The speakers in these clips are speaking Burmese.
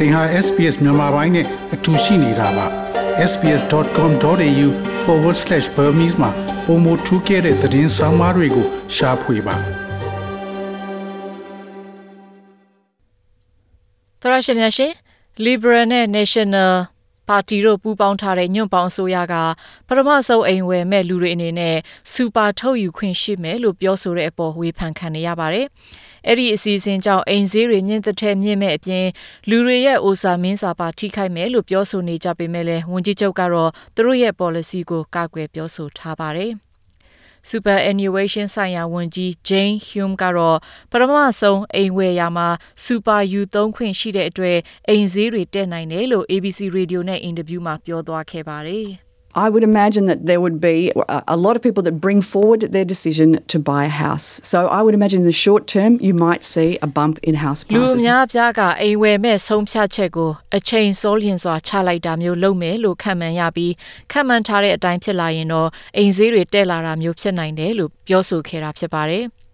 သင်ဟာ SPS မြန်မာပိုင်းနဲ့အတူရှိနေတာပါ sps.com.au/burmese မှာပုံမထူးခဲ့တဲ့သတင်းစာမားတွေကိုရှားဖွေပါသရရှိမြရှင် Liberal နဲ့ National ပါတီတို့ပူးပေါင်းထားတဲ့ညွန့်ပေါင်းအစိုးရကပထမဆုံးအိမ်ဝယ်မဲ့လူတွေအနေနဲ့စူပါထုတ်ယူခွင့်ရှိမယ်လို့ပြောဆိုတဲ့အပေါ်ဝေဖန်ခံနေရပါတယ်။ အဲ့ဒီအစီအစဉ်ကြောင့်အိမ်ဈေးတွေမြင့်တဲ့ထဲမြင့်မဲ့အပြင်လူတွေရဲ့အိုစာမင်းစာပါထိခိုက်မယ်လို့ပြောဆိုနေကြပေမဲ့လည်းဝန်ကြီးချုပ်ကတော့သူတို့ရဲ့ policy ကိုကာကွယ်ပြောဆိုထားပါတယ်။ superannuation ဆိုင်ရာဝန်ကြီး Jane Hume ကတော့ပထမဆုံးအိမ်ဝယ်ရာမှာ super ယူသုံးခွင့်ရှိတဲ့အတွက်အိမ်ဈေးတွေတက်နိုင်တယ်လို့ ABC Radio နဲ့အင်တာဗျူးမှာပြောသွားခဲ့ပါတယ်။ I would imagine that there would be a lot of people that bring forward their decision to buy a house. So I would imagine in the short term you might see a bump in house prices. လူများပြားကအိမ်ဝယ်မဲ့ဆုံးဖြတ်ချက်ကိုအချိန်စောလျင်စွာချလိုက်တာမျိုးလုပ်မယ်လို့ခံမှန်းရပြီးခံမှန်းထားတဲ့အတိုင်းဖြစ်လာရင်တော့အိမ်ဈေးတွေတက်လာတာမျိုးဖြစ်နိုင်တယ်လို့ပြောဆိုခဲ့တာဖြစ်ပါတယ်။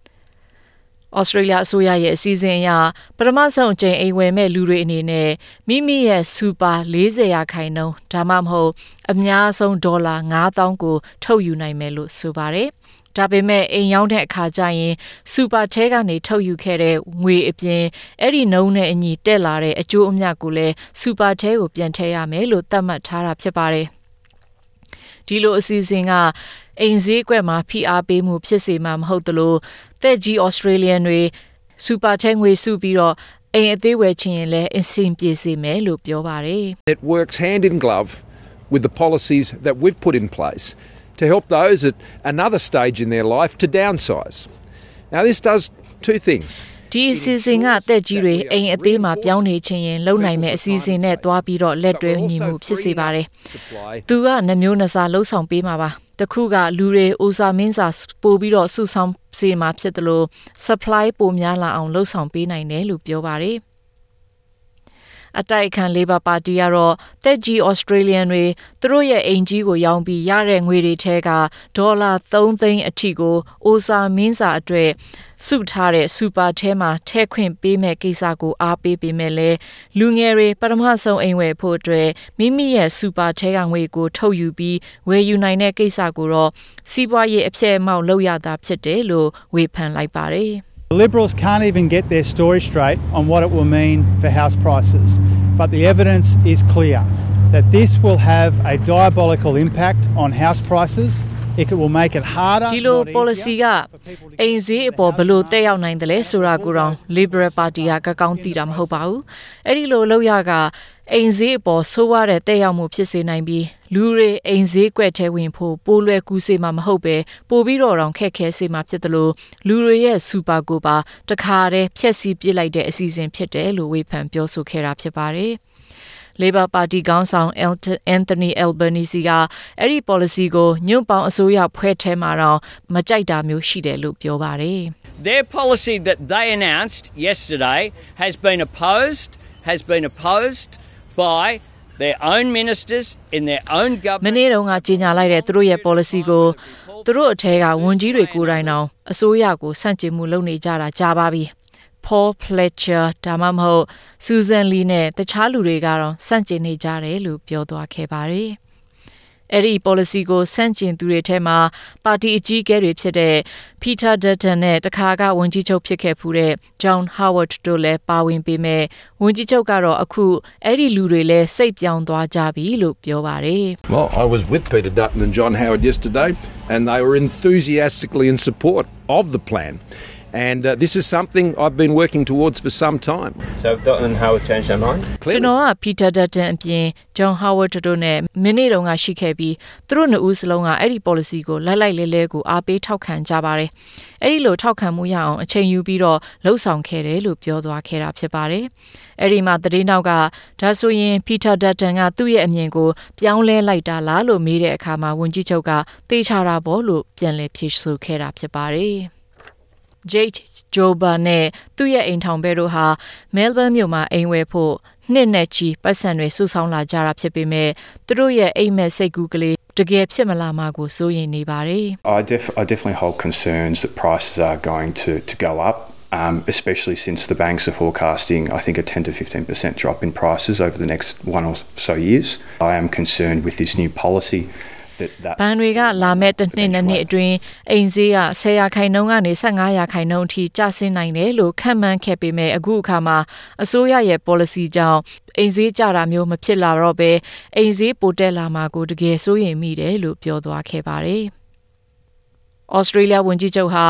ဩစတြေးလျအစိုးရရဲ့အစည်းအဝေးအရပထမဆုံးအကြိမ်အိမ်ဝယ်မဲ့လူတွေအနေနဲ့မိမိရဲ့စူပါ40ရာခိုင်နှုန်းဒါမှမဟုတ်အများဆုံးဒေါ်လာ9000ကိုထုတ်ယူနိုင်မယ်လို့ဆိုပါတယ်။ဒါပေမဲ့အိမ်ရောက်တဲ့အခါကျရင်စူပါထဲကနေထုတ်ယူခဲ့တဲ့ငွေအပြင်အဲ့ဒီနှုန်းနဲ့အညီတက်လာတဲ့အကျိုးအမြတ်ကိုလည်းစူပါထဲကိုပြန်ထည့်ရမယ်လို့သတ်မှတ်ထားတာဖြစ်ပါတယ်။ ဒီလိုအစီအစဉ်ကအိမ်ဈေးကွက်မှာဖိအားပေးမှုဖြစ်စေမှာမဟုတ်သလိုတဲ့ကြီး Australian တွေစူပါထဲငွေစုပြီးတော့အိမ်အသေးဝယ်ချင်ရင်လည်းအဆင်ပြေစေမယ်လို့ပြောပါတယ် It works hand in glove with the policies that we've put in place to help those at another stage in their life to downsize. Now this does two things. ဒီအစီအစဉ်ကတက်ကြီးတွေအိမ်အသေးမှာပြောင်းနေခြင်းရင်လုံနိုင်မဲ့အစီအစဉ်နဲ့သွားပြီးတော့လက်တွဲညီမှုဖြစ်စေပါတယ်။သူကနှမျိုးနှစားလှုပ်ဆောင်ပေးမှာပါ။တခုကလူတွေအိုစာမင်းစာပို့ပြီးတော့စုဆောင်စေမှာဖြစ်တယ်လို့ supply ပိုများလာအောင်လှုပ်ဆောင်ပေးနိုင်တယ်လို့ပြောပါတယ်။ အတိုက်ခံ Labor Party ကတော့တက်ကြီး Australian တွေသူတို့ရဲ့အိမ်ကြီးကိုရောင်းပြီးရတဲ့ငွေတွေထဲကဒေါ်လာ3သိန်းအထိကိုအိုစာမင်းစာအတွက်စုထားတဲ့စူပါထဲမှာထဲခွင့်ပေးမဲ့ကိစ္စကိုအားပေးပေမဲ့လည်းလူငယ်တွေပထမဆုံးအိမ်ဝယ်ဖို့အတွက်မိမိရဲ့စူပါထဲကငွေကိုထုတ်ယူပြီးဝယ်ယူနိုင်တဲ့ကိစ္စကိုတော့စီးပွားရေးအပြည့်အမောက်လုပ်ရတာဖြစ်တယ်လို့ဝေဖန်လိုက်ပါတယ်။ The Liberals can't even get their story straight on what it will mean for house prices, but the evidence is clear that this will have a diabolical impact on house prices. It will make it harder ဒီလို policy ကအိမ်ဈေးအပေါ်ဘလို့တက်ရောက်နိုင်တယ်လဲဆိုတာကိုတော့ Liberal Party ကကောင်းသိတာမဟုတ်ပါဘူး။အဲ့ဒီလိုလောက်ရကအိမ်ဈေးအပေါ်ဆိုးဝါးတဲ့တက်ရောက်မှုဖြစ်စေနိုင်ပြီးလူတွေအိမ်ဈေးကွက်ထဲဝင်ဖို့ပိုးလွယ်ကူးစေမှာမဟုတ်ပဲပိုပြီးတော့တောင်ခက်ခဲစေမှာဖြစ်တယ်လို့လူတွေရဲ့စူပါကိုပါတခါတည်းဖျက်ဆီးပစ်လိုက်တဲ့အစီအစဉ်ဖြစ်တယ်လို့ဝေဖန်ပြောဆိုခဲ့တာဖြစ်ပါတယ်။ Labor Party ခေါင်းဆောင် Anthony Albanese ကအဲ့ဒီ policy ကိုညွန့်ပေါင်းအစိုးရဖွဲ့ထဲမှာတော့မကြိုက်တာမျိုးရှိတယ်လို့ပြောပါတယ်။ Their policy that they announced yesterday has been opposed has been opposed by their own ministers in their own government မနေ့တုန်းကကြေညာလိုက်တဲ့သူတို့ရဲ့ policy ကိုသူတို့အထက်ကဝန်ကြီးတွေကိုယ်တိုင်တောင်အစိုးရကိုဆန့်ကျင်မှုလုပ်နေကြတာကြားပါပြီ Paul Fletcher ဒါမှမဟုတ် Susan Lee နဲ့တခြားလူတွေကတော့စန့်ကျင်နေကြတယ်လို့ပြောသွားခဲ့ပါတယ်။အဲ့ဒီ policy ကိုဆန့်ကျင်သူတွေထဲမှာပါတီအကြီးအကဲတွေဖြစ်တဲ့ Peter Dutton နဲ့တခါကဝန်ကြီးချုပ်ဖြစ်ခဲ့ဖူးတဲ့ John Howard တို့လည်းပါဝင်ပေမဲ့ဝန်ကြီးချုပ်ကတော့အခုအဲ့ဒီလူတွေလည်းစိတ်ပြောင်းသွားကြပြီလို့ပြောပါတယ် Well I was with Peter Dutton and John Howard yesterday and they were enthusiastically in support of the plan And uh, this is something I've been working towards for some time. So have Dutton and Howard changed their mind? ကျွန်တော်က Peter Dutton အပြင် John Howard တို့နဲ့မိနစ်တုန်းကရှိခဲ့ပြီးသူတို့နှစ်ဦးစလုံးကအဲ့ဒီ policy ကိုလိုက်လိုက်လဲလဲကိုအားပေးထောက်ခံကြပါတယ်။အဲ့ဒီလိုထောက်ခံမှုရအောင်အချိန်ယူပြီးတော့လှုပ်ဆောင်ခဲ့တယ်လို့ပြောသွားခဲ့တာဖြစ်ပါတယ်။အဲ့ဒီမှာသတင်းနောက်ကဒါဆိုရင် Peter Dutton ကသူ့ရဲ့အမြင်ကိုပြောင်းလဲလိုက်တာလားလို့မေးတဲ့အခါမှာဝန်ကြီးချုပ်ကတေးချတာပေါ့လို့ပြန်လည်ဖြေဆိုခဲ့တာဖြစ်ပါတယ်။ Jade Joba နဲ့သူ့ရဲ့အိမ်ထောင်ဘဲတို့ဟာ Melbourne မြို့မှာအိမ်ဝယ်ဖို့နှစ်နဲ့ချီပတ်စံတွေစုဆောင်းလာကြတာဖြစ်ပေမဲ့သူတို့ရဲ့အိမ်မက်စိတ်ကူးကလေးတကယ်ဖြစ်မလာမှာကိုစိုးရိမ်နေပါတယ် I def I definitely hold concerns that prices are going to to go up um, especially since the banks are forecasting, I think, a 10 to 15% drop in prices over the next one or so years. I am concerned with this new policy. ဘန်တွေကလာမဲ့တစ်နှစ်နဲ့နှစ်အတွင်းအိမ်ဈေးက10ရာခိုင်နှုန်းကနေ15ရာခိုင်နှုန်းအထိကျဆင်းနိုင်တယ်လို့ခန့်မှန်းခဲ့ပေမဲ့အခုအခါမှာအစိုးရရဲ့ policy ကြောင့်အိမ်ဈေးကျတာမျိုးမဖြစ်လာတော့ဘဲအိမ်ဈေးပိုတက်လာမှာကိုတကယ်စိုးရိမ်မိတယ်လို့ပြောသွားခဲ့ပါတယ်။ဩစတြေးလျဝန်ကြီးချုပ်ဟာ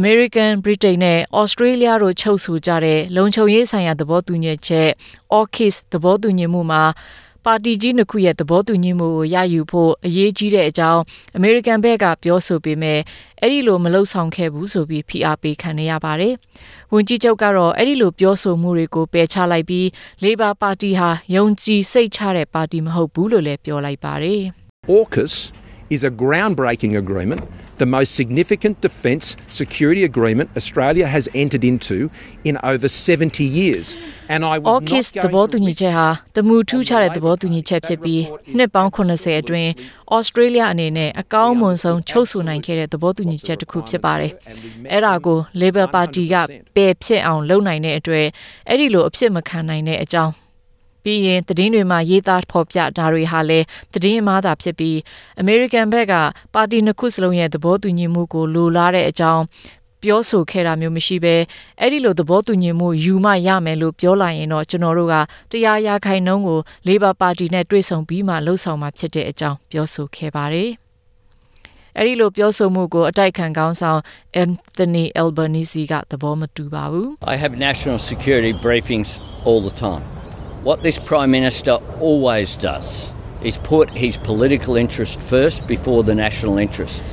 American, Britain နဲ့ Australia တို့ချုပ်ဆိုကြတဲ့လုံခြုံရေးဆိုင်ရာသဘောတူညီချက် AUKUS သဘောတူညီမှုမှာ ပါတီကြီးနှစ်ခုရဲ့သဘောတူညီမှုကိုရယူဖို့အရေးကြီးတဲ့အကြောင်းအမေရိကန်ဘက်ကပြောဆိုပေမဲ့အဲ့ဒီလိုမလှုပ်ဆောင်ခဲ့ဘူးဆိုပြီးဖိအားပေးခံနေရပါတယ်။ဝန်ကြီးချုပ်ကတော့အဲ့ဒီလိုပြောဆိုမှုတွေကိုပယ်ချလိုက်ပြီး Labor Party ဟာယုံကြည်စိတ်ချတဲ့ပါတီမဟုတ်ဘူးလို့လည်းပြောလိုက်ပါတယ်။ AUKUS is a groundbreaking agreement the most significant defence security agreement Australia has entered into in over 70 years. And I was AUKUS သဘောတူညီချက်ဟာတမူထူးခြားတဲ့သဘောတူညီချက်ဖြစ်ပြီးနှစ်ပေါင်း80အတွင်း Australia အနေနဲ့အကောင်းမွန်ဆုံးချုပ်ဆိုနိုင်ခဲ့တဲ့သဘောတူညီချက်တစ်ခုဖြစ်ပါတယ်။အဲ့ဒါကို Labor Party ကပယ်ဖြစ်အောင်လုပ်နိုင်တဲ့အတွက်အဲ့ဒီလိုအဖြစ်မခံနိုင်တဲ့အကြောင်း ပြီးရင်သတင်းတွေမှာရေးသားဖော်ပြတာတွေဟာလည်းသတင်းမှားတာဖြစ်ပြီး American ဘက်ကပါတီနှစ်ခုစလုံးရဲ့သဘောတူညီမှုကိုလိုလားတဲ့အကြောင်းပြောဆိုခဲ့တာမျိုးမရှိဘဲအဲ့ဒီလိုသဘောတူညီမှုယူမရမယ်လို့ပြောလိုက်ရင်တော့ကျွန်တော်တို့ကတရားရခိုင်နှုန်းကို Labor Party နဲ့တွေ့ဆုံပြီးမှလှုပ်ဆောင်မှာဖြစ်တဲ့အကြောင်းပြောဆိုခဲ့ပါတယ်အဲ့ဒီလိုပြောဆိုမှုကိုအတိုက်ခံကောင်းဆောင် Anthony Albanese ကသဘောမတူပါဘူး I have national security briefings all the time What this Prime Minister always does is put his political interest first before the national interest.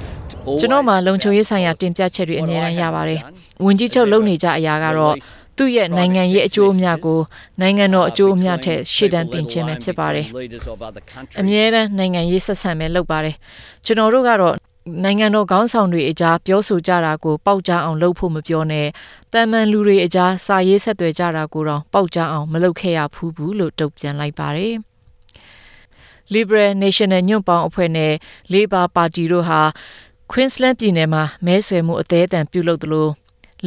ကျွန်တော်မှလုံခြုံရေးဆိုင်ရာတင်ပြချက်တွေအများကြီးရပါတယ်။ဝန်ကြီးချုပ်လုပ်နေကြအရာကတော့သူ့ရဲ့နိုင်ငံရေးအကျိုးအမြတ်ကိုနိုင်ငံတော်အကျိုးအမြတ်ထက်ရှေ့တန်းတင်ခြင်းပဲဖြစ်ပါတယ်။အမြဲတမ်းနိုင်ငံရေးဆက်ဆံပဲလုပ်ပါတယ်။ကျွန်တော်တို့ကတော့ နိုင်ငံတော်ခေါင်းဆောင်တွေအကြားပြောဆိုကြတာကိုပေါက်ကြားအောင်လုပ်ဖို့မပြောနဲ့တန်မန်လူတွေအကြားစာရေးဆက်သွယ်ကြတာကိုတော့ပေါက်ကြားအောင်မလုပ်ခဲ့ရဘူးဘူးလို့တုံ့ပြန်လိုက်ပါတယ် Liberal National ညွန့်ပေါင်းအဖွဲ့နဲ့ Labor Party တို့ဟာ Queensland ပြည်နယ်မှာမဲဆွယ်မှုအသေးအံပြုလုပ်သလို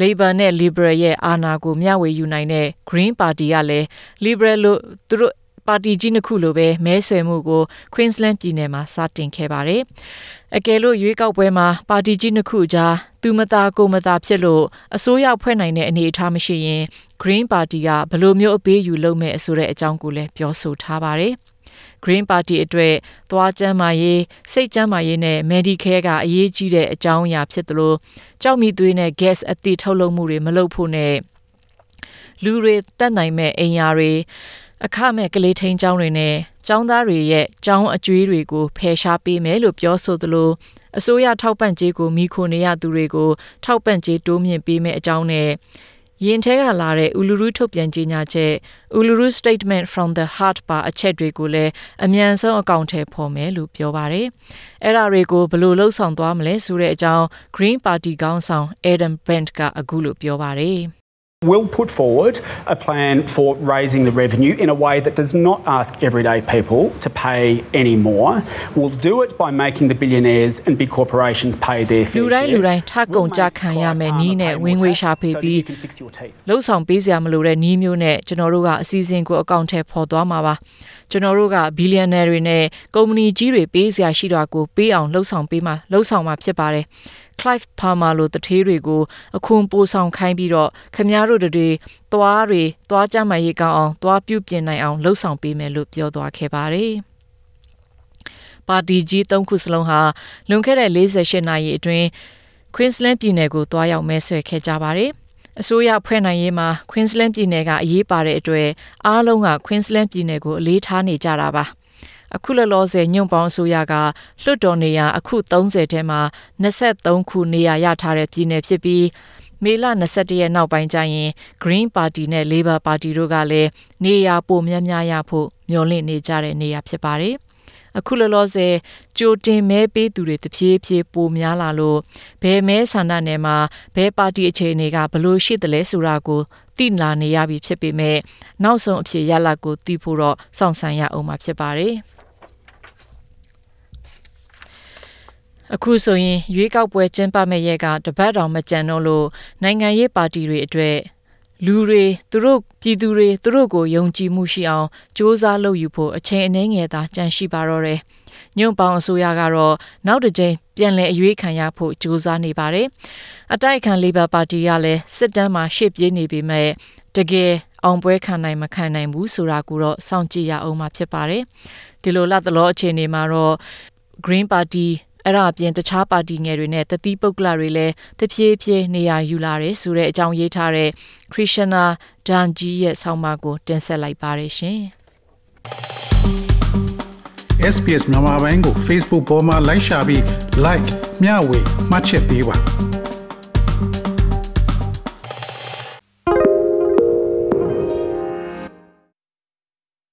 Labor နဲ့ Liberal ရဲ့အာဏာကိုမျှဝေယူနိုင်တဲ့ Green Party ကလည်း Liberal လို့သူတို့ ပါတီကြီးနှစ်ခုလိုပဲမဲဆွယ်မှုကို Queensland ပြည်နယ်မှာစတင်ခဲ့ပါတယ်။အကယ်လို့ရွေးကောက်ပွဲမှာပါတီကြီးနှစ်ခုကြားသူမသားကိုမသားဖြစ်လို့အစိုးရဖွဲ့နိုင်တဲ့အနေအထားမရှိရင် Green Party ကဘယ်လိုမျိုးအပေးယူလုပ်မဲ့ဆိုတဲ့အကြောင်းကိုလည်းပြောဆိုထားပါတယ်။ Green Party အတွက်သွားကျမ်းမာရေးစိတ်ကျမ်းမာရေးနဲ့ Medicare ကအရေးကြီးတဲ့အကြောင်းအရာဖြစ်သလိုကြောက်မီသွေးနဲ့ gas အသည့်ထုတ်လုပ်မှုတွေမလုပ်ဖို့နဲ့လူတွေတက်နိုင်မဲ့အိမ်ယာတွေ အခမဲ့ကလေးထိန်ကျောင်းတွေနဲ့ကျောင်းသားတွေရဲ့ကျောင်းအကျွေးတွေကိုဖယ်ရှားပေးမယ်လို့ပြောဆိုသလိုအစိုးရထောက်ပံ့ကြေးကိုမိခိုနေရသူတွေကိုထောက်ပံ့ကြေးတိုးမြင့်ပေးမယ်အကြောင်းနဲ့ရင်ထဲကလာတဲ့ Uluru ထုတ်ပြန်ကြေညာချက် Uluru Statement from the Heart ပါအချက်တွေကိုလည်းအမြန်ဆုံးအကောင့်ထဲပေါ်မယ်လို့ပြောပါတယ်။အဲ့ဒါတွေကိုဘယ်လိုလှုပ်ဆောင်သွားမလဲဆိုတဲ့အကြောင်း Green Party ခေါင်းဆောင် Adam Brent ကအခုလိုပြောပါတယ်။ We'll put forward a plan for raising the revenue in a way that does not ask everyday people to pay any more. We'll do it by making the billionaires and big corporations pay their fair share. လူတိုင်းလူတိုင်းထကုန်ကြခံရမယ်နီးနဲ့ဝင်ငွေရှာဖေးပြီးလှုပ်ဆောင်ပေးစရာမလိုတဲ့နီးမျိုးနဲ့ကျွန်တော်တို့ကအစည်းအဝေးကိုအကောင့်ထဲပေါ်သွားမှာပါကျွန်တော်တို့ကဘီလီယံနယ်တွေနဲ့ကုမ္ပဏီကြီးတွေပေးစရာရှိတာကိုပေးအောင်လှုပ်ဆောင်ပေးမှာလှုပ်ဆောင်မှာဖြစ်ပါတယ် Clive Palmer လိုတထေးတွေကိုအခွန်ပိုဆောင်ခိုင်းပြီးတော့ခမည်းတော်တွေသွားတွေသွားကြမ်းမှရေးကောင်းအောင်သွားပြုပြင်နိုင်အောင်လှုပ်ဆောင်ပေးမယ်လို့ပြောသွားခဲ့ပါတယ်။ပါတီကြီး၃ခုစလုံးဟာလွန်ခဲ့တဲ့48နာရီအတွင်း Queensland ပြည်နယ်ကိုတွားရောက်မဲဆွယ်ခဲ့ကြပါတယ်။အစိုးရဖွဲ့နိုင်ရေးမှာ Queensland ပြည်နယ်ကအရေးပါတဲ့အတွက်အားလုံးက Queensland ပြည်နယ်ကိုအလေးထားနေကြတာပါ။ အခုလောလောဆယ်ညွန့်ပေါင်းအစိုးရကလွှတ်တော်နေရာအခု30ထဲမှာ23ခုနေရာရထားတဲ့ပြည်နယ်ဖြစ်ပြီးမေလ21ရက်နောက်ပိုင်းကျရင် Green Party နဲ့ Labor Party တို့ကလည်းနေရာပိုများများရဖို့မျှော်လင့်နေကြတဲ့နေရာဖြစ်ပါတယ်။အခုလောလောဆယ်ကြိုတင်မဲပေးသူတွေတဖြည်းဖြည်းပိုများလာလို့ဘယ်မဲဆန္ဒနယ်မှာဘယ်ပါတီအခြေအနေကဘလို့ရှိတယ်လဲဆိုတာကိုသိလာနေရပြီဖြစ်ပေမဲ့နောက်ဆုံးအဖြစ်ရလဒ်ကိုသိဖို့တော့စောင့်ဆိုင်းရအောင်မှာဖြစ်ပါတယ်။ အခုဆိုရင်ရွေးကောက်ပွဲကျင်းပမဲ့ရက်ကတပတ်တောင်မကြံတော့လို့နိုင်ငံရေးပါတီတွေအတွက်လူတွေသူတို့ပြည်သူတွေသူတို့ကိုယုံကြည်မှုရှိအောင်စ조사လုပ်ယူဖို့အချိန်အနည်းငယ်သာကြန့်ရှိပါတော့တယ်။ညွန့်ပေါင်းအစိုးရကတော့နောက်တစ်ကြိမ်ပြန်လည်အရွေးခံရဖို့စ조사နေပါတယ်။အတိုက်ခံလေဘာပါတီကလည်းစစ်တမ်းမှာရှေ့ပြေးနေပေမဲ့တကယ်အောင်ပွဲခံနိုင်မခံနိုင်ဘူးဆိုတာကိုတော့စောင့်ကြည့်ရအောင်မှာဖြစ်ပါတယ်။ဒီလိုလတ်တလောအခြေအနေမှာတော့ Green Party အဲ့ဒါအပြင်တခြားပါတီငယ်တွေနဲ့တတိပုဂ္ဂလတွေလည်းတဖြည်းဖြည်းနေရာယူလာတယ်ဆိုတဲ့အကြောင်းရေးထားတဲ့ Krishna Danji ရဲ့ဆောင်းပါးကိုတင်ဆက်လိုက်ပါတယ်ရှင်။ SPS မြန်မာပိုင်းကို Facebook ပေါ်မှာ like ရှာပြီး like မျှဝေမှတ်ချက်ပေးပါ